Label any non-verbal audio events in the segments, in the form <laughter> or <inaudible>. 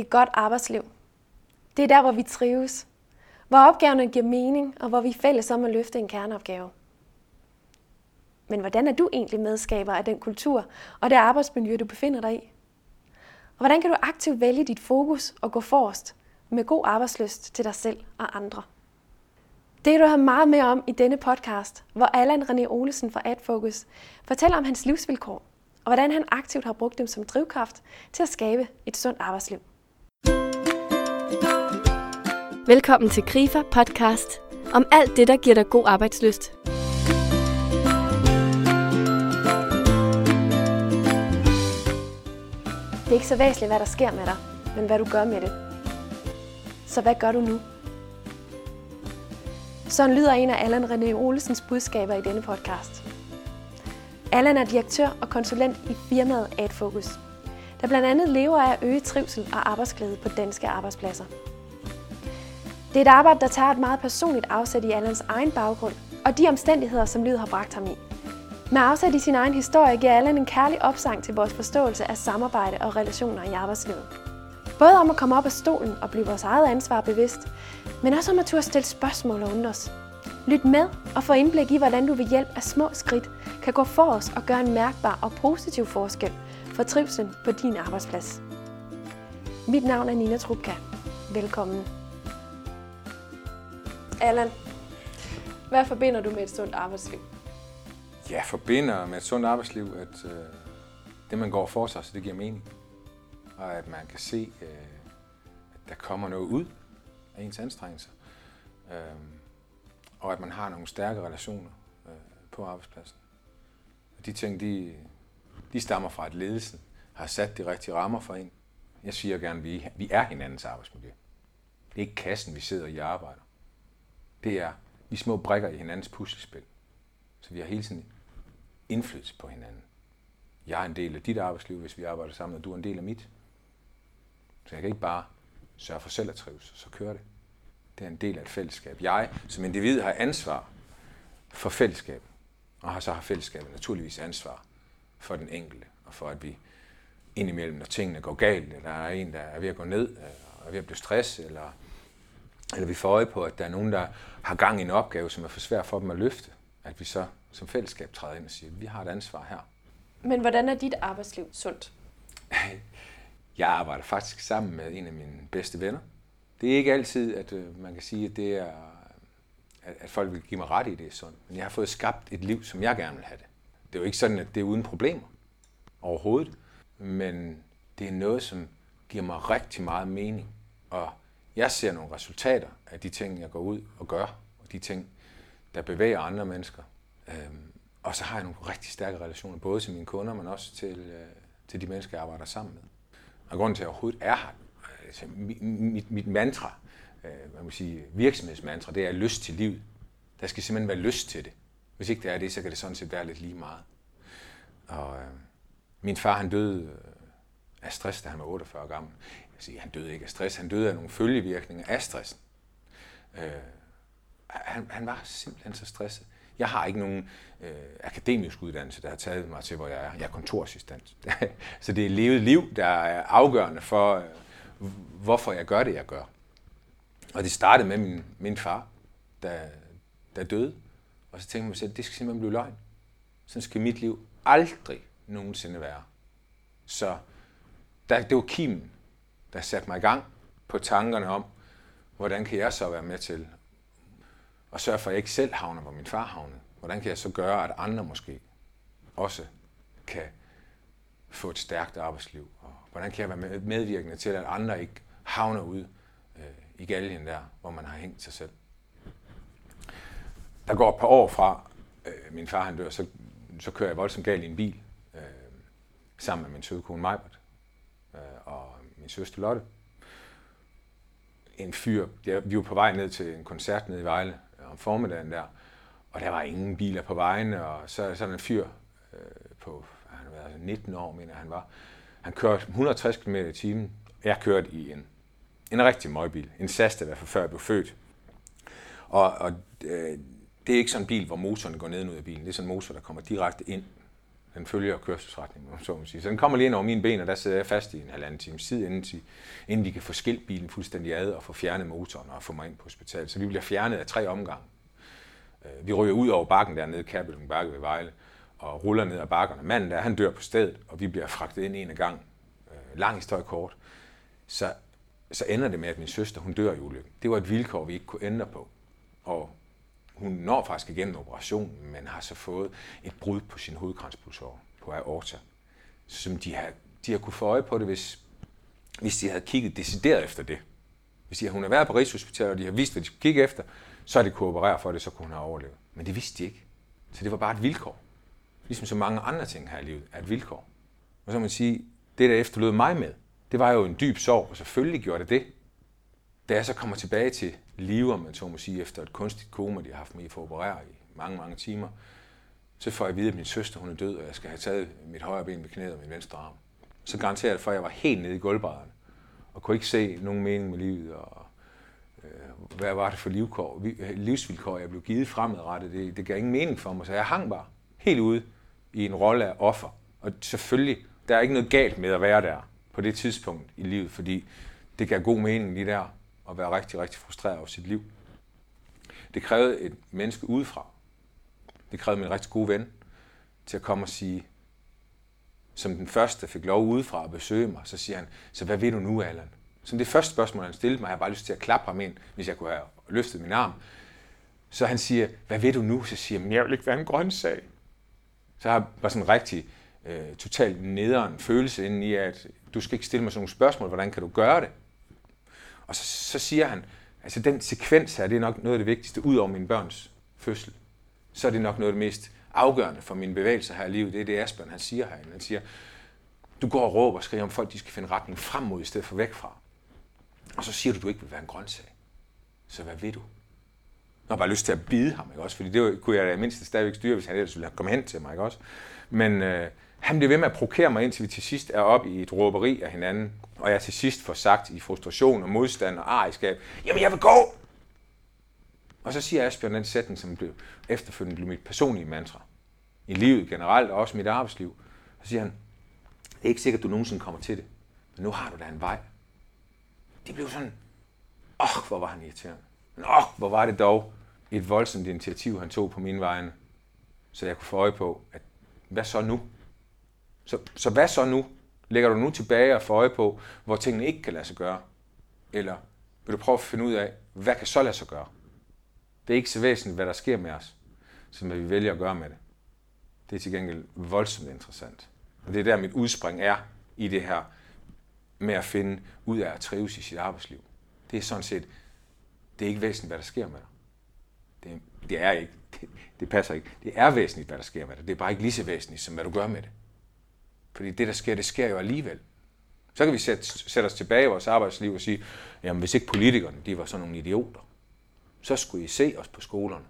et godt arbejdsliv. Det er der, hvor vi trives, hvor opgaverne giver mening, og hvor vi er fælles om at løfte en kerneopgave. Men hvordan er du egentlig medskaber af den kultur og det arbejdsmiljø, du befinder dig i? Og hvordan kan du aktivt vælge dit fokus og gå forrest med god arbejdsløst til dig selv og andre? Det kan du have meget mere om i denne podcast, hvor Allan René Olesen fra AdFocus fortæller om hans livsvilkår, og hvordan han aktivt har brugt dem som drivkraft til at skabe et sundt arbejdsliv. Velkommen til Grifer podcast om alt det, der giver dig god arbejdsløst. Det er ikke så væsentligt, hvad der sker med dig, men hvad du gør med det. Så hvad gør du nu? Sådan lyder en af Allan René Olesens budskaber i denne podcast. Allan er direktør og konsulent i firmaet AdFocus, der blandt andet lever af at øge trivsel og arbejdsglæde på danske arbejdspladser. Det er et arbejde, der tager et meget personligt afsæt i Allans egen baggrund og de omstændigheder, som livet har bragt ham i. Med afsæt i sin egen historie giver Allan en kærlig opsang til vores forståelse af samarbejde og relationer i arbejdslivet. Både om at komme op af stolen og blive vores eget ansvar bevidst, men også om at turde stille spørgsmål og undres. Lyt med og få indblik i, hvordan du ved hjælp af små skridt kan gå for os og gøre en mærkbar og positiv forskel for trivselen på din arbejdsplads. Mit navn er Nina Trubka. Velkommen. Allan, hvad forbinder du med et sundt arbejdsliv? Jeg forbinder med et sundt arbejdsliv, at øh, det, man går for sig, så det giver mening. Og at man kan se, øh, at der kommer noget ud af ens anstrengelser. Øh, og at man har nogle stærke relationer øh, på arbejdspladsen. Og de ting, de, de stammer fra, at ledelsen har sat de rigtige rammer for en. Jeg siger gerne, at vi, vi er hinandens arbejdsmiljø. Det er ikke kassen, vi sidder i og arbejder. Det er vi små brækker i hinandens puslespil. Så vi har hele tiden indflydelse på hinanden. Jeg er en del af dit arbejdsliv, hvis vi arbejder sammen, og du er en del af mit. Så jeg kan ikke bare sørge for selv at trives, så kører det. Det er en del af et fællesskab. Jeg som individ har ansvar for fællesskabet, og har så har fællesskabet naturligvis ansvar for den enkelte, og for at vi indimellem, når tingene går galt, eller der er en, der er ved at gå ned, øh, eller er ved at blive stress, eller, eller vi får øje på, at der er nogen, der har gang i en opgave, som er for svær for dem at løfte, at vi så som fællesskab træder ind og siger, at vi har et ansvar her. Men hvordan er dit arbejdsliv sundt? <laughs> Jeg arbejder faktisk sammen med en af mine bedste venner. Det er ikke altid, at øh, man kan sige, at det er, at folk vil give mig ret i, det er sundt. Men jeg har fået skabt et liv, som jeg gerne vil have det. Det er jo ikke sådan, at det er uden problemer overhovedet. Men det er noget, som giver mig rigtig meget mening. Og jeg ser nogle resultater af de ting, jeg går ud og gør, og de ting, der bevæger andre mennesker. Øhm, og så har jeg nogle rigtig stærke relationer, både til mine kunder, men også til, øh, til de mennesker, jeg arbejder sammen med. Og grunden til, at jeg overhovedet er her, altså mit, mit, mit mantra, øh, man må sige virksomhedsmantra, det er lyst til livet. Der skal simpelthen være lyst til det. Hvis ikke det er det, så kan det sådan set være lidt lige meget. Og øh, min far, han døde øh, af stress, da han var 48 år gammel sige, han døde ikke af stress, han døde af nogle følgevirkninger af stressen. Øh, han, han var simpelthen så stresset. Jeg har ikke nogen øh, akademisk uddannelse, der har taget mig til, hvor jeg er. Jeg er kontorassistent. <laughs> så det er levet liv, der er afgørende for, øh, hvorfor jeg gør det, jeg gør. Og det startede med min, min far, der, der døde. Og så tænkte jeg mig selv, det skal simpelthen blive løgn. Sådan skal mit liv aldrig nogensinde være. Så der, det var kimen der satte mig i gang på tankerne om, hvordan kan jeg så være med til at sørge for, at jeg ikke selv havner, hvor min far havnede. Hvordan kan jeg så gøre, at andre måske også kan få et stærkt arbejdsliv? Og hvordan kan jeg være medvirkende til, at andre ikke havner ud øh, i galgen der, hvor man har hængt sig selv? Der går et par år fra, øh, min far han dør, så, så kører jeg voldsomt galt i en bil, øh, sammen med min søde kone Majbert øh, og min søster Lotte. En fyr, ja, vi var på vej ned til en koncert nede i Vejle øh, om formiddagen der, og der var ingen biler på vejen, og så sådan en fyr øh, på han var altså 19 år, mener han var. Han kørte 160 km i timen. Jeg kørte i en, en rigtig møgbil. En SAS, der var for før jeg blev født. Og, og øh, det er ikke sådan en bil, hvor motoren går ned ud af bilen. Det er sådan en motor, der kommer direkte ind den følger kørselsretningen, så man sige. Så den kommer lige ind over mine ben, og der sidder jeg fast i en halvanden time tid, inden de, inden de kan få skilt bilen fuldstændig ad og få fjernet motoren og få mig ind på hospitalet. Så vi bliver fjernet af tre omgange. Øh, vi ryger ud over bakken dernede, Kærbølling Bakke ved Vejle, og ruller ned ad bakkerne. Manden der, han dør på stedet, og vi bliver fragtet ind en gang. langt øh, lang historie kort. Så, så ender det med, at min søster, hun dør i ulykken. Det var et vilkår, vi ikke kunne ændre på. Og hun når faktisk igennem operationen, men har så fået et brud på sin hovedkranspulsår på aorta, som de har, de har kunne få øje på det, hvis, hvis de havde kigget decideret efter det. Hvis de, hun har været på Rigshospitalet, og de har vist, hvad de skulle kigge efter, så er det kunne operere for det, så kunne hun have overlevet. Men det vidste de ikke. Så det var bare et vilkår. Ligesom så mange andre ting her i livet er et vilkår. Og så må man sige, det der efterlod mig med, det var jo en dyb sorg, og selvfølgelig gjorde det det. Da jeg så kommer tilbage til live, om man så må sige, efter et kunstigt koma, de har haft mig for at operere i mange, mange timer, så får jeg at vide, at min søster hun er død, og jeg skal have taget mit højre ben med knæet og min venstre arm. Så garanterer det for, at jeg var helt nede i gulvbrædderne, og kunne ikke se nogen mening med livet, og øh, hvad var det for livkår, livsvilkår, jeg blev givet fremadrettet. Det, det gav ingen mening for mig, så jeg hang bare helt ude i en rolle af offer. Og selvfølgelig, der er ikke noget galt med at være der på det tidspunkt i livet, fordi det gav god mening lige der at være rigtig, rigtig frustreret over sit liv. Det krævede et menneske udefra. Det krævede min rigtig gode ven til at komme og sige, som den første fik lov udefra at besøge mig, så siger han, så hvad vil du nu, Allan? Som det første spørgsmål, han stillede mig, jeg har bare lyst til at klappe ham ind, hvis jeg kunne have løftet min arm. Så han siger, hvad vil du nu? Så siger jeg, jeg vil ikke være en grøntsag. Så har jeg bare sådan en rigtig øh, totalt nederen følelse inden i, at du skal ikke stille mig sådan nogle spørgsmål, hvordan kan du gøre det? Og så, så siger han, altså den sekvens her, det er nok noget af det vigtigste, ud over min børns fødsel. Så er det nok noget af det mest afgørende for min bevægelse her i livet. Det er det, Asbjørn han siger herinde. Han siger, du går og råber og skriger om folk, de skal finde retning frem mod, i stedet for væk fra. Og så siger du, du ikke vil være en grøntsag. Så hvad vil du? Jeg har bare lyst til at bide ham, ikke også? Fordi det kunne jeg da mindst stadigvæk styre, hvis han ellers ville komme hen til mig, ikke også? Men øh, han bliver ved med at provokere mig, indtil vi til sidst er op i et råberi af hinanden. Og jeg til sidst får sagt i frustration og modstand og ariskab, jamen jeg vil gå! Og så siger Asbjørn den sætning, som blev efterfølgende blev mit personlige mantra. I livet generelt, og også mit arbejdsliv. Så siger han, det er ikke sikkert, at du nogensinde kommer til det. Men nu har du da en vej. Det blev sådan, åh, oh, hvor var han irriterende. Men åh, oh, hvor var det dog et voldsomt initiativ, han tog på mine vegne. Så jeg kunne få øje på, at hvad så nu? Så, så hvad så nu? Lægger du nu tilbage og får øje på, hvor tingene ikke kan lade sig gøre? Eller vil du prøve at finde ud af, hvad kan så lade sig gøre? Det er ikke så væsentligt, hvad der sker med os, som hvad vi vælger at gøre med det. Det er til gengæld voldsomt interessant. Og det er der, mit udspring er i det her med at finde ud af at trives i sit arbejdsliv. Det er sådan set, det er ikke væsentligt, hvad der sker med dig. Det, det er ikke. Det, det passer ikke. Det er væsentligt, hvad der sker med dig. Det er bare ikke lige så væsentligt, som hvad du gør med det. Fordi det, der sker, det sker jo alligevel. Så kan vi sætte, sætte os tilbage i vores arbejdsliv og sige, jamen hvis ikke politikerne, de var sådan nogle idioter, så skulle I se os på skolerne.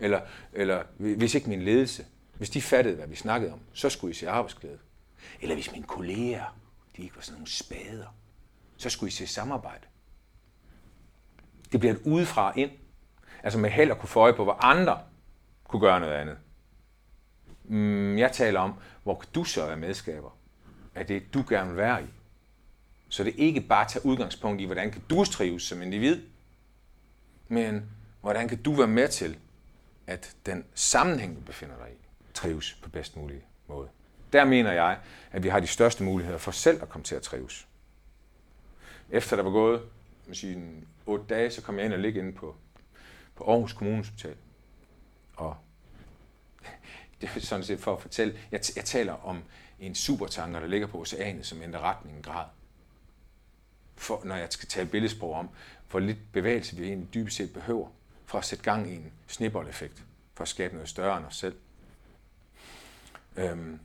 Eller, eller hvis ikke min ledelse, hvis de fattede, hvad vi snakkede om, så skulle I se arbejdsglæde. Eller hvis mine kolleger, de ikke var sådan nogle spader, så skulle I se samarbejde. Det bliver et udefra ind. Altså med held at kunne få øje på, hvor andre kunne gøre noget andet. Mm, jeg taler om, hvor du så er medskaber af det, du gerne vil være i. Så det er ikke bare tage udgangspunkt i, hvordan kan du trives som individ, men hvordan kan du være med til, at den sammenhæng, du befinder dig i, trives på bedst mulig måde. Der mener jeg, at vi har de største muligheder for selv at komme til at trives. Efter der var gået man sige, 8 dage, så kom jeg ind og ligge inde på, på Aarhus Kommunes Hospital. <laughs> det er sådan set for at fortælle, jeg, jeg taler om en supertanker, der ligger på oceanet, som ændrer retning en grad. For, når jeg skal tale billedsprog om, hvor lidt bevægelse vi egentlig dybest set behøver, for at sætte gang i en snibboldeffekt, for at skabe noget større end os selv. Øhm,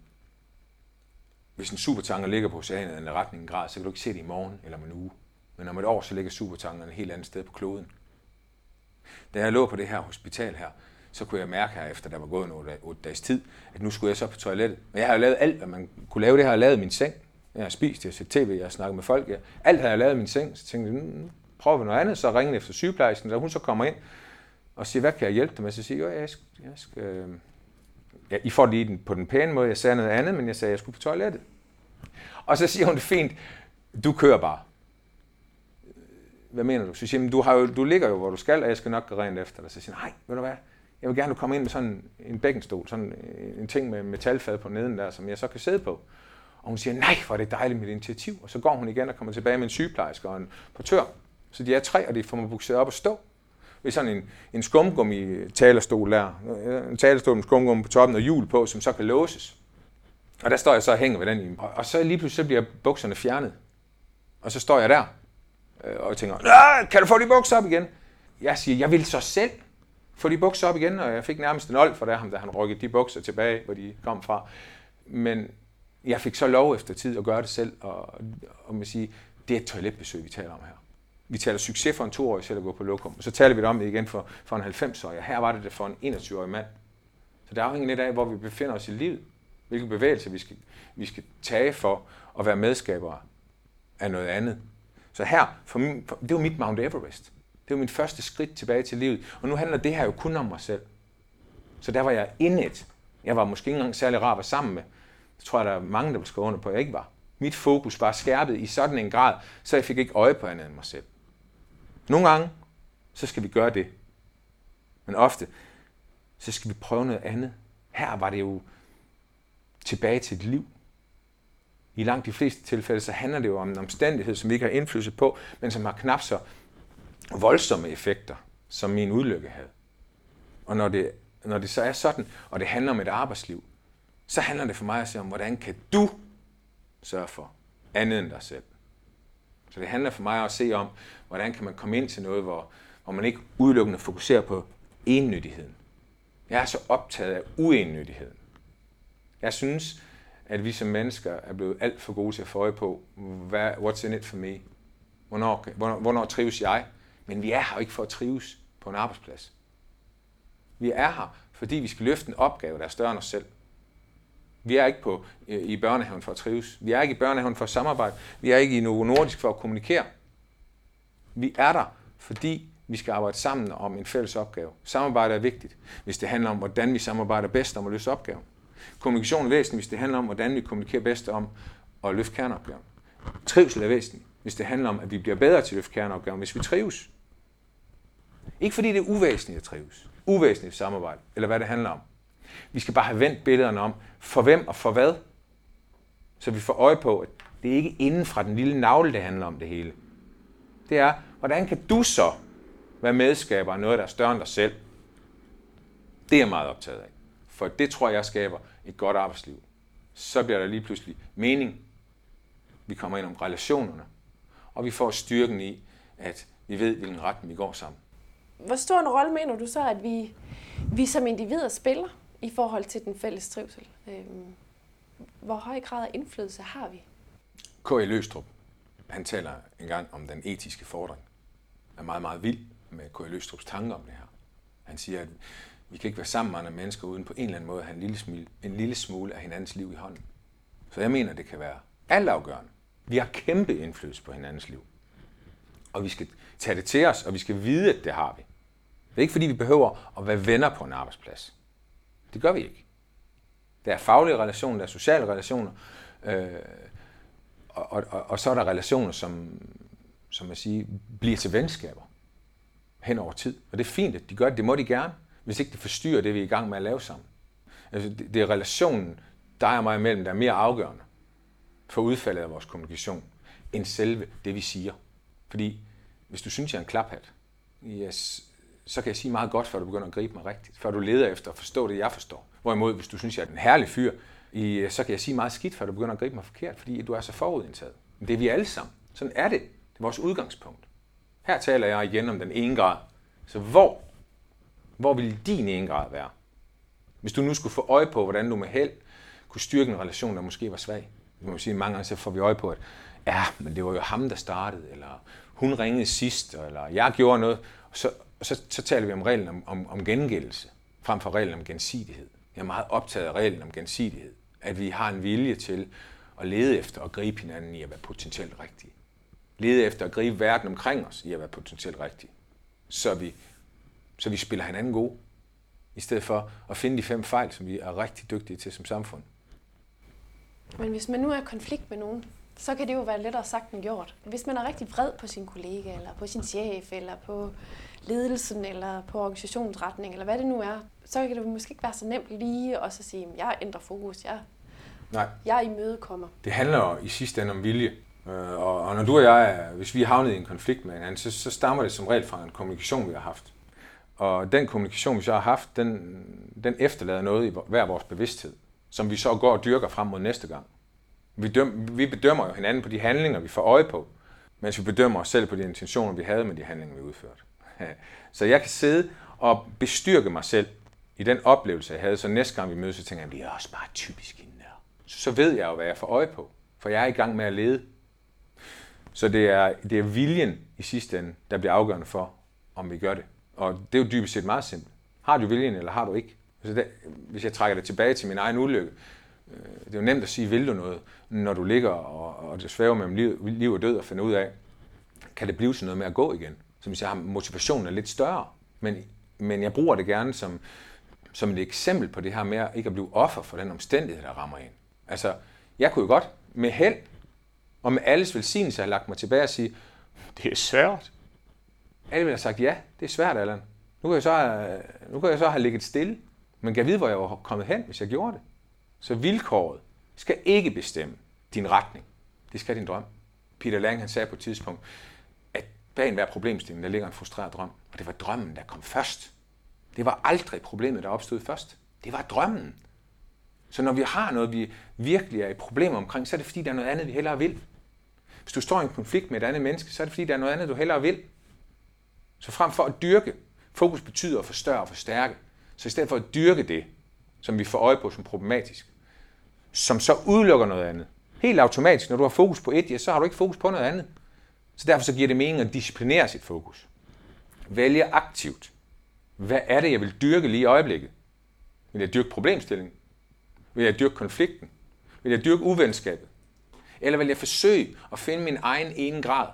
hvis en supertanker ligger på oceanet en retning en grad, så kan du ikke se det i morgen eller om en uge. Men om et år, så ligger supertankerne et helt andet sted på kloden. Da jeg lå på det her hospital her, så kunne jeg mærke her, efter der var gået nogle 8 dages tid, at nu skulle jeg så på toilettet. Men jeg har jo lavet alt, hvad man kunne lave. Det har jeg lavet i min seng. Jeg har spist, jeg har set tv, jeg har snakket med folk. alt har jeg lavet i min seng. Så tænkte jeg, mm, nu prøver vi noget andet. Så ringede efter sygeplejersken, så hun så kommer ind og siger, hvad kan jeg hjælpe dig med? Så siger jeg, jeg skal, jeg skal, øh, ja, I får lige den på den pæne måde. Jeg sagde noget andet, men jeg sagde, at jeg skulle på toilettet. Og så siger hun det fint, du kører bare. Hvad mener du? Så siger hun, du, har jo, du ligger jo, hvor du skal, og jeg skal nok gå rent efter dig. Så siger hun, nej, ved du hvad, jeg vil gerne, du kommer ind med sådan en bækkenstol, sådan øh, en ting med metalfad på neden der, som jeg så kan sidde på. Og hun siger, nej, hvor er det dejligt med initiativ. Og så går hun igen og kommer tilbage med en sygeplejerske og en portør. Så de er tre, og de får mig bukseret op og stå. Ved sådan en, en skumgummi talerstol der. Øh, en talerstol med skumgummi på toppen og hjul på, som så kan låses. Og der står jeg så og hænger ved den. Og, og så lige pludselig så bliver bukserne fjernet. Og så står jeg der øh, Og og tænker, kan du få de bukser op igen? Jeg siger, jeg vil så selv få de bukser op igen, og jeg fik nærmest en old for det ham, da han rykkede de bukser tilbage, hvor de kom fra. Men jeg fik så lov efter tid at gøre det selv, og, og man sige, det er et toiletbesøg, vi taler om her. Vi taler succes for en toårig selv at gå på lokum, og så taler vi om det igen for, for en 90-årig. Her var det det for en 21-årig mand. Så det afhænger lidt af, hvor vi befinder os i livet, hvilke bevægelser vi skal, vi skal tage for at være medskabere af noget andet. Så her, for min, for, det var mit Mount Everest. Det var mit første skridt tilbage til livet. Og nu handler det her jo kun om mig selv. Så der var jeg indet. Jeg var måske ikke engang særlig rar at være sammen med. Det tror jeg, der er mange, der vil skrive under på, at jeg ikke var. Mit fokus var skærpet i sådan en grad, så jeg fik ikke øje på andet end mig selv. Nogle gange, så skal vi gøre det. Men ofte, så skal vi prøve noget andet. Her var det jo tilbage til et liv. I langt de fleste tilfælde, så handler det jo om en omstændighed, som vi ikke har indflydelse på, men som har knap så voldsomme effekter, som min udlykke havde. Og når det, når det så er sådan, og det handler om et arbejdsliv, så handler det for mig at se om, hvordan kan du sørge for andet end dig selv. Så det handler for mig at se om, hvordan kan man komme ind til noget, hvor, hvor man ikke udelukkende fokuserer på ennyttigheden. Jeg er så optaget af uennyttigheden. Jeg synes, at vi som mennesker er blevet alt for gode til at få øje på, hvad, what's in it for me? Hvornår, hvornår, hvornår trives jeg? Men vi er her ikke for at trives på en arbejdsplads. Vi er her, fordi vi skal løfte en opgave, der er større end os selv. Vi er ikke på, øh, i børnehaven for at trives. Vi er ikke i børnehaven for at samarbejde. Vi er ikke i Novo Nordisk for at kommunikere. Vi er der, fordi vi skal arbejde sammen om en fælles opgave. Samarbejde er vigtigt, hvis det handler om, hvordan vi samarbejder bedst om at løse opgaven. Kommunikation er væsentligt, hvis det handler om, hvordan vi kommunikerer bedst om at løfte kerneopgaven. Trivsel er væsentligt, hvis det handler om, at vi bliver bedre til at løfte kerneopgaven, hvis vi trives. Ikke fordi det er uvæsentligt at trives. Uvæsentligt samarbejde, eller hvad det handler om. Vi skal bare have vendt billederne om, for hvem og for hvad. Så vi får øje på, at det er ikke inden fra den lille navle, det handler om det hele. Det er, hvordan kan du så være medskaber af noget, der er større end dig selv? Det er jeg meget optaget af. For det tror jeg skaber et godt arbejdsliv. Så bliver der lige pludselig mening. Vi kommer ind om relationerne. Og vi får styrken i, at vi ved, hvilken retning vi går sammen. Hvor stor en rolle mener du så, at vi, vi som individer spiller i forhold til den fælles trivsel? Øhm, hvor høj grad af indflydelse har vi? K.E. Løstrup, han taler engang om den etiske fordring. Han er meget, meget vild med K.E. Løstrups tanker om det her. Han siger, at vi kan ikke være sammen med andre mennesker uden på en eller anden måde at have en lille, smule, en lille smule af hinandens liv i hånden. Så jeg mener, det kan være altafgørende. Vi har kæmpe indflydelse på hinandens liv. Og vi skal tage det til os, og vi skal vide, at det har vi. Det er ikke fordi, vi behøver at være venner på en arbejdsplads. Det gør vi ikke. Der er faglige relationer, der er sociale relationer, øh, og, og, og, og så er der relationer, som, som man siger, bliver til venskaber hen over tid. Og det er fint, at de gør det. Det må de gerne, hvis ikke det forstyrrer det, vi er i gang med at lave sammen. Altså, det, det er relationen dig og mig imellem, der er mere afgørende for udfaldet af vores kommunikation, end selve det, vi siger. Fordi hvis du synes, jeg er en klaphat, yes, så kan jeg sige meget godt, før du begynder at gribe mig rigtigt. Før du leder efter at forstå det, jeg forstår. Hvorimod, hvis du synes, jeg er en herlig fyr, så kan jeg sige meget skidt, før du begynder at gribe mig forkert, fordi du er så forudindtaget. Men det er vi alle sammen. Sådan er det. Det er vores udgangspunkt. Her taler jeg igen om den ene grad. Så hvor, hvor vil din ene grad være? Hvis du nu skulle få øje på, hvordan du med held kunne styrke en relation, der måske var svag man må sige, mange gange så får vi øje på, at ja, men det var jo ham, der startede, eller hun ringede sidst, eller jeg gjorde noget. Så, så, så taler vi om reglen om, om, om gengældelse, frem for reglen om gensidighed. Jeg er meget optaget af reglen om gensidighed. At vi har en vilje til at lede efter og gribe hinanden i at være potentielt rigtige. Lede efter at gribe verden omkring os i at være potentielt rigtige. Så vi, så vi spiller hinanden gode. i stedet for at finde de fem fejl, som vi er rigtig dygtige til som samfund. Men hvis man nu er i konflikt med nogen, så kan det jo være lettere sagt end gjort. Hvis man er rigtig vred på sin kollega, eller på sin chef, eller på ledelsen, eller på organisationsretning, eller hvad det nu er, så kan det måske ikke være så nemt lige at så sige, at jeg ændrer fokus, jeg, Nej. jeg imødekommer. Det handler jo i sidste ende om vilje. Øh, Og, og når du og jeg, hvis vi er havnet i en konflikt med hinanden, så, så stammer det som regel fra en kommunikation, vi har haft. Og den kommunikation, vi så har haft, den, den efterlader noget i hver vores bevidsthed, som vi så går og dyrker frem mod næste gang. Vi, døm, vi bedømmer jo hinanden på de handlinger, vi får øje på, mens vi bedømmer os selv på de intentioner, vi havde med de handlinger, vi udførte. <laughs> Så jeg kan sidde og bestyrke mig selv i den oplevelse, jeg havde, så næste gang vi mødes, så tænker jeg, det er også bare typisk hende der. Så, så ved jeg jo, hvad jeg får øje på, for jeg er i gang med at lede. Så det er, det er viljen i sidste ende, der bliver afgørende for, om vi gør det. Og det er jo dybest set meget simpelt. Har du viljen, eller har du ikke? Så det, hvis jeg trækker det tilbage til min egen ulykke, øh, det er jo nemt at sige, vil du noget, når du ligger og, og det svæver mellem liv, liv og død og finder ud af, kan det blive sådan noget med at gå igen? Så hvis jeg har motivationen er lidt større, men, men jeg bruger det gerne som, som et eksempel på det her med at ikke at blive offer for den omstændighed, der rammer en. Altså, jeg kunne jo godt med held og med alles velsignelse have lagt mig tilbage og sige, det er svært. Alle ville have sagt, ja, det er svært, Allan. Nu kan jeg så have, nu kan jeg så have ligget stille. Men kan vide, hvor jeg var kommet hen, hvis jeg gjorde det? Så vilkåret skal ikke bestemme din retning. Det skal din drøm. Peter Lang han sagde på et tidspunkt, at bag enhver problemstilling, der ligger en frustreret drøm. Og det var drømmen, der kom først. Det var aldrig problemet, der opstod først. Det var drømmen. Så når vi har noget, vi virkelig er i problemer omkring, så er det fordi, der er noget andet, vi hellere vil. Hvis du står i en konflikt med et andet menneske, så er det fordi, der er noget andet, du hellere vil. Så frem for at dyrke, fokus betyder at forstørre og forstærke. Så i stedet for at dyrke det, som vi får øje på som problematisk, som så udelukker noget andet. Helt automatisk, når du har fokus på et, ja, så har du ikke fokus på noget andet. Så derfor så giver det mening at disciplinere sit fokus. Vælge aktivt. Hvad er det, jeg vil dyrke lige i øjeblikket? Vil jeg dyrke problemstillingen? Vil jeg dyrke konflikten? Vil jeg dyrke uvenskabet? Eller vil jeg forsøge at finde min egen ene grad?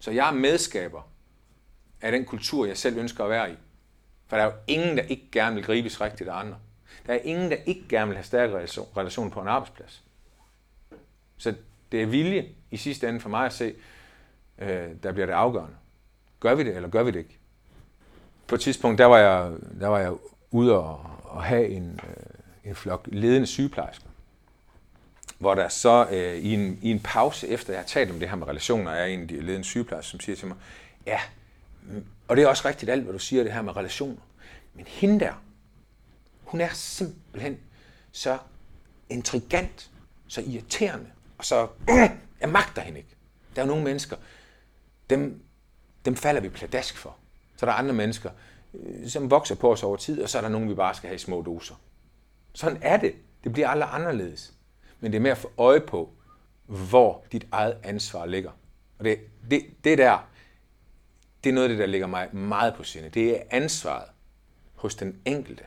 Så jeg er medskaber af den kultur, jeg selv ønsker at være i. For der er jo ingen, der ikke gerne vil gribes rigtigt af andre. Der er ingen, der ikke gerne vil have stærke relation- relationer på en arbejdsplads. Så det er vilje i sidste ende for mig at se, øh, der bliver det afgørende. Gør vi det, eller gør vi det ikke? På et tidspunkt, der var jeg, der var jeg ude og, og have en, øh, en flok ledende sygeplejersker, hvor der så øh, i, en, i en pause, efter jeg har talt om det her med relationer, er en af de ledende sygeplejersker, som siger til mig, ja, og det er også rigtigt alt, hvad du siger, det her med relationer. Men hende der, hun er simpelthen så intrigant, så irriterende, og så, <clears throat> jeg magter hende ikke. Der er jo nogle mennesker, dem, dem falder vi pladask for. Så er der andre mennesker, øh, som vokser på os over tid, og så er der nogen, vi bare skal have i små doser. Sådan er det. Det bliver aldrig anderledes. Men det er med at få øje på, hvor dit eget ansvar ligger. Og det, det, det der, det er noget af det, der ligger mig meget på sinde. Det er ansvaret hos den enkelte,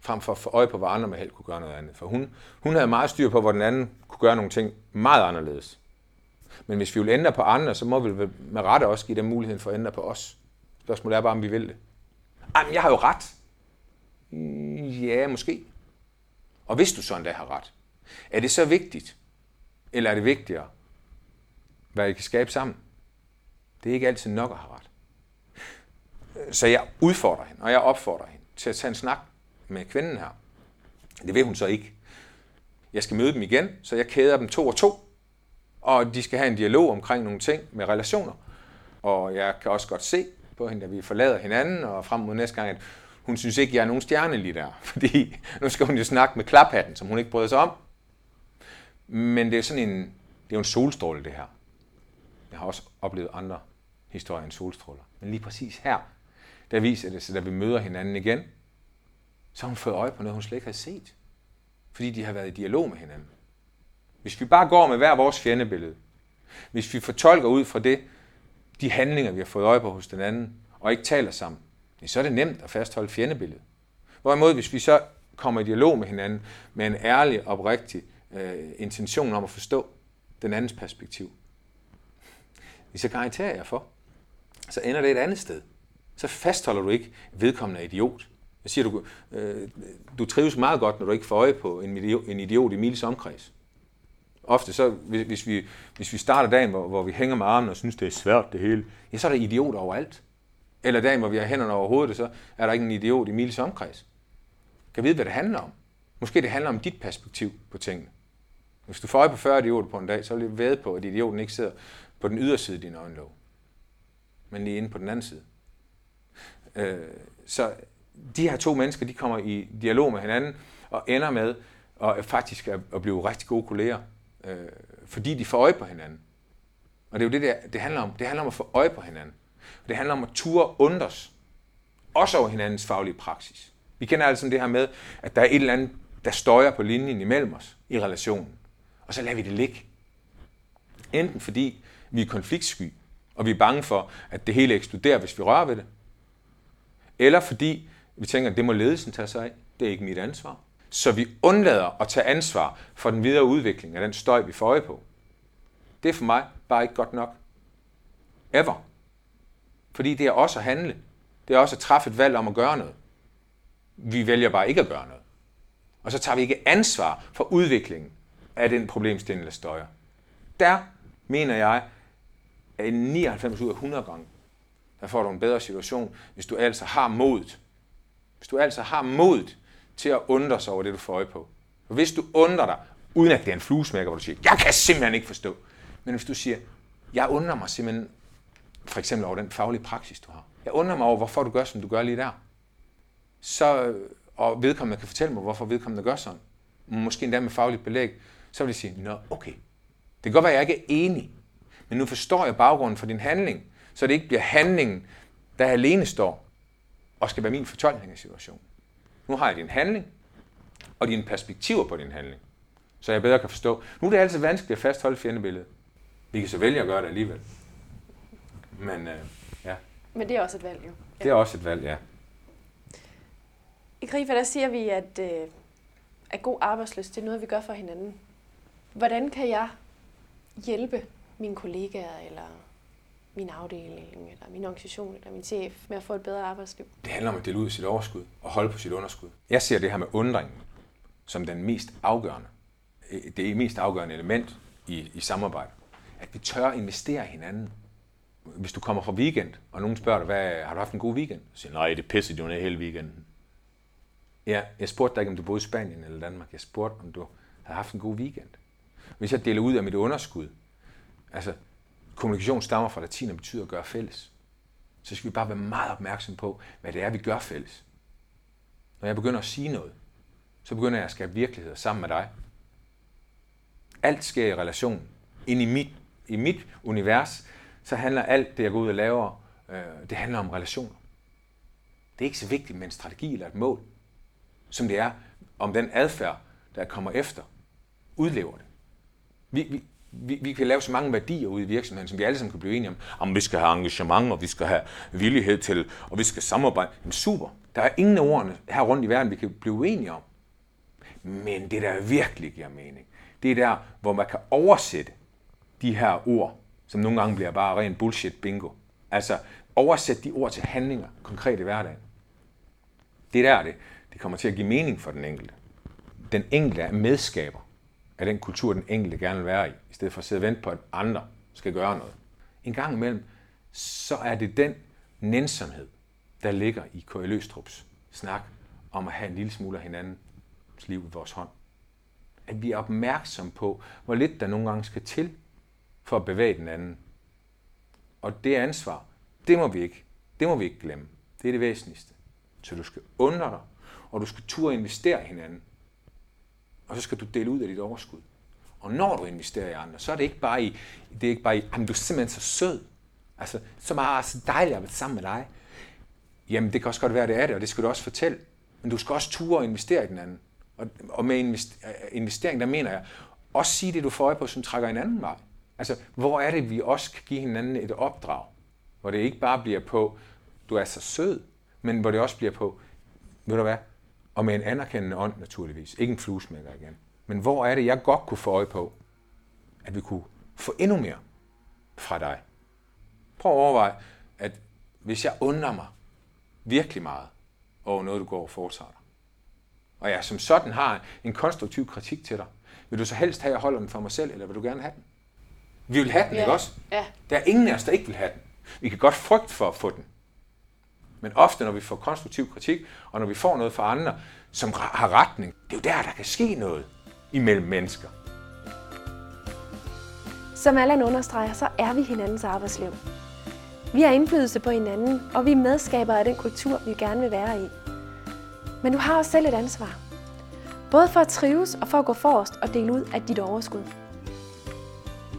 frem for at få øje på, hvor andre med held kunne gøre noget andet. For hun, hun havde meget styr på, hvor den anden kunne gøre nogle ting meget anderledes. Men hvis vi vil ændre på andre, så må vi med rette også give dem muligheden for at ændre på os. Spørgsmålet er bare, om vi vil det. Ej, men jeg har jo ret. Ja, måske. Og hvis du så endda har ret, er det så vigtigt, eller er det vigtigere, hvad I kan skabe sammen? Det er ikke altid nok at have ret. Så jeg udfordrer hende, og jeg opfordrer hende til at tage en snak med kvinden her. Det vil hun så ikke. Jeg skal møde dem igen, så jeg kæder dem to og to, og de skal have en dialog omkring nogle ting med relationer. Og jeg kan også godt se på hende, at vi forlader hinanden, og frem mod næste gang, at hun synes ikke, jeg er nogen stjerne lige der. <laughs> Fordi nu skal hun jo snakke med klaphatten, som hun ikke bryder sig om. Men det er sådan en, det er jo en solstråle, det her. Jeg har også oplevet andre historier end solstråler. Men lige præcis her, der viser det sig, da vi møder hinanden igen, så har hun fået øje på noget, hun slet ikke havde set. Fordi de har været i dialog med hinanden. Hvis vi bare går med hver vores fjendebillede, hvis vi fortolker ud fra det, de handlinger, vi har fået øje på hos den anden, og ikke taler sammen, så er det nemt at fastholde fjendebilledet. Hvorimod, hvis vi så kommer i dialog med hinanden med en ærlig, oprigtig øh, intention om at forstå den andens perspektiv, så garanterer jeg for, så ender det et andet sted. Så fastholder du ikke, at vedkommende er idiot, Jeg siger, du, øh, du trives meget godt, når du ikke får øje på en idiot, en idiot i Miles omkreds. Ofte så, hvis, hvis, vi, hvis vi starter dagen, hvor, hvor vi hænger med armen og synes, det er svært det hele, ja, så er der idioter overalt. Eller dagen, hvor vi har hænderne over hovedet, så er der ikke en idiot i Miles omkreds. Kan vide, hvad det handler om. Måske det handler om dit perspektiv på tingene. Hvis du får øje på 40 idioter på en dag, så vil jeg ved på, at idioten ikke sidder på den yderside af din øjenlåg, men lige inde på den anden side. Øh, så de her to mennesker, de kommer i dialog med hinanden og ender med at øh, faktisk at blive rigtig gode kolleger, øh, fordi de får øje på hinanden. Og det er jo det, der, det handler om. Det handler om at få øje på hinanden. Det handler om at ture undres, også over hinandens faglige praksis. Vi kender altså det her med, at der er et eller andet, der støjer på linjen imellem os i relationen. Og så lader vi det ligge. Enten fordi vi er konfliktsky, og vi er bange for, at det hele eksploderer, hvis vi rører ved det. Eller fordi vi tænker, at det må ledelsen tage sig af. Det er ikke mit ansvar. Så vi undlader at tage ansvar for den videre udvikling af den støj, vi får øje på. Det er for mig bare ikke godt nok. Ever. Fordi det er også at handle. Det er også at træffe et valg om at gøre noget. Vi vælger bare ikke at gøre noget. Og så tager vi ikke ansvar for udviklingen af den problemstilling, der støjer. Der mener jeg, at 99 ud af 100 gange, der får du en bedre situation, hvis du altså har modet. Hvis du altså har modet til at undre sig over det, du får øje på. For hvis du undrer dig, uden at det er en fluesmækker, hvor du siger, jeg kan simpelthen ikke forstå. Men hvis du siger, jeg undrer mig simpelthen, for eksempel over den faglige praksis, du har. Jeg undrer mig over, hvorfor du gør, som du gør lige der. Så, øh, og vedkommende kan fortælle mig, hvorfor vedkommende gør sådan. Måske endda med fagligt belæg. Så vil jeg sige, nå, okay. Det kan godt være, at jeg ikke er enig. Men nu forstår jeg baggrunden for din handling, så det ikke bliver handlingen, der alene står og skal være min fortolkning af situationen. Nu har jeg din handling, og dine perspektiver på din handling, så jeg bedre kan forstå. Nu er det altid vanskeligt at fastholde fjendebilledet. Vi kan så vælge at gøre det alligevel. Men øh, ja. Men det er også et valg, jo. Ja. Det er også et valg, ja. I Grifa, der siger vi, at, øh, at god arbejdsløst, det er noget, vi gør for hinanden. Hvordan kan jeg hjælpe mine kollegaer, eller min afdeling, eller min organisation, eller min chef med at få et bedre arbejdsliv? Det handler om at dele ud af sit overskud og holde på sit underskud. Jeg ser det her med undringen som den mest afgørende, øh, det mest afgørende element i, i samarbejde. At vi tør investere i hinanden. Hvis du kommer fra weekend, og nogen spørger dig, hvad, har du haft en god weekend? Så siger nej, det pissede jo ned hele weekenden. Ja, jeg spurgte dig ikke, om du boede i Spanien eller Danmark. Jeg spurgte, om du havde haft en god weekend. Hvis jeg deler ud af mit underskud, altså kommunikation stammer fra latin og betyder at gøre fælles, så skal vi bare være meget opmærksom på, hvad det er, vi gør fælles. Når jeg begynder at sige noget, så begynder jeg at skabe virkeligheder sammen med dig. Alt sker i relation. Ind i mit, i mit univers, så handler alt det, jeg går ud og laver, øh, det handler om relationer. Det er ikke så vigtigt med en strategi eller et mål, som det er om den adfærd, der kommer efter, udlever det. Vi, vi, vi, vi kan lave så mange værdier ude i virksomheden, som vi alle sammen kan blive enige om. Om vi skal have engagement, og vi skal have villighed til, og vi skal samarbejde. Jamen super. Der er ingen af ordene her rundt i verden, vi kan blive uenige om. Men det, der virkelig giver mening, det er der, hvor man kan oversætte de her ord, som nogle gange bliver bare ren bullshit bingo. Altså oversætte de ord til handlinger, konkret i hverdagen. Det er der, det, det kommer til at give mening for den enkelte. Den enkelte er medskaber af den kultur, den enkelte gerne vil være i, i stedet for at sidde og vente på, at andre skal gøre noget. En gang imellem, så er det den nænsomhed, der ligger i K.L. Løstrups snak om at have en lille smule af hinandens liv i vores hånd. At vi er opmærksom på, hvor lidt der nogle gange skal til for at bevæge den anden. Og det ansvar, det må vi ikke, det må vi ikke glemme. Det er det væsentligste. Så du skal undre dig, og du skal turde investere i hinanden og så skal du dele ud af dit overskud. Og når du investerer i andre, så er det ikke bare i, det er ikke bare i, jamen du er simpelthen så sød. Altså, så meget ah, så dejligt at være sammen med dig. Jamen, det kan også godt være, det er det, og det skal du også fortælle. Men du skal også ture og investere i den anden. Og, og med øh, investering, der mener jeg, også sige det, du får øje på, som trækker en anden vej. Altså, hvor er det, vi også kan give hinanden et opdrag? Hvor det ikke bare bliver på, du er så sød, men hvor det også bliver på, ved du hvad, og med en anerkendende ånd naturligvis. Ikke en fluesmækker igen. Men hvor er det, jeg godt kunne få øje på, at vi kunne få endnu mere fra dig? Prøv at overveje, at hvis jeg undrer mig virkelig meget, over noget, du går og foretager dig. Og jeg som sådan har en konstruktiv kritik til dig. Vil du så helst have, at jeg holder den for mig selv, eller vil du gerne have den? Vi vil have den, Ja, ikke også? ja. Der er ingen af os, der ikke vil have den. Vi kan godt frygte for at få den. Men ofte, når vi får konstruktiv kritik, og når vi får noget fra andre, som har retning, det er jo der, der kan ske noget imellem mennesker. Som Allan understreger, så er vi hinandens arbejdsliv. Vi har indflydelse på hinanden, og vi er medskabere af den kultur, vi gerne vil være i. Men du har også selv et ansvar. Både for at trives og for at gå forrest og dele ud af dit overskud.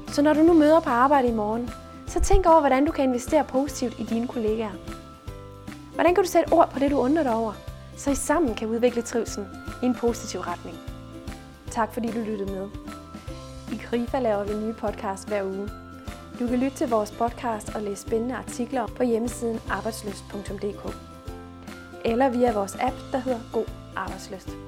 Så når du nu møder på arbejde i morgen, så tænk over, hvordan du kan investere positivt i dine kollegaer. Hvordan kan du sætte ord på det, du undrer dig over, så I sammen kan udvikle trivsel i en positiv retning. Tak fordi du lyttede med. I Grifa laver vi nye podcast hver uge. Du kan lytte til vores podcast og læse spændende artikler på hjemmesiden arbejdsløst.dk eller via vores app, der hedder God Arbejdsløst.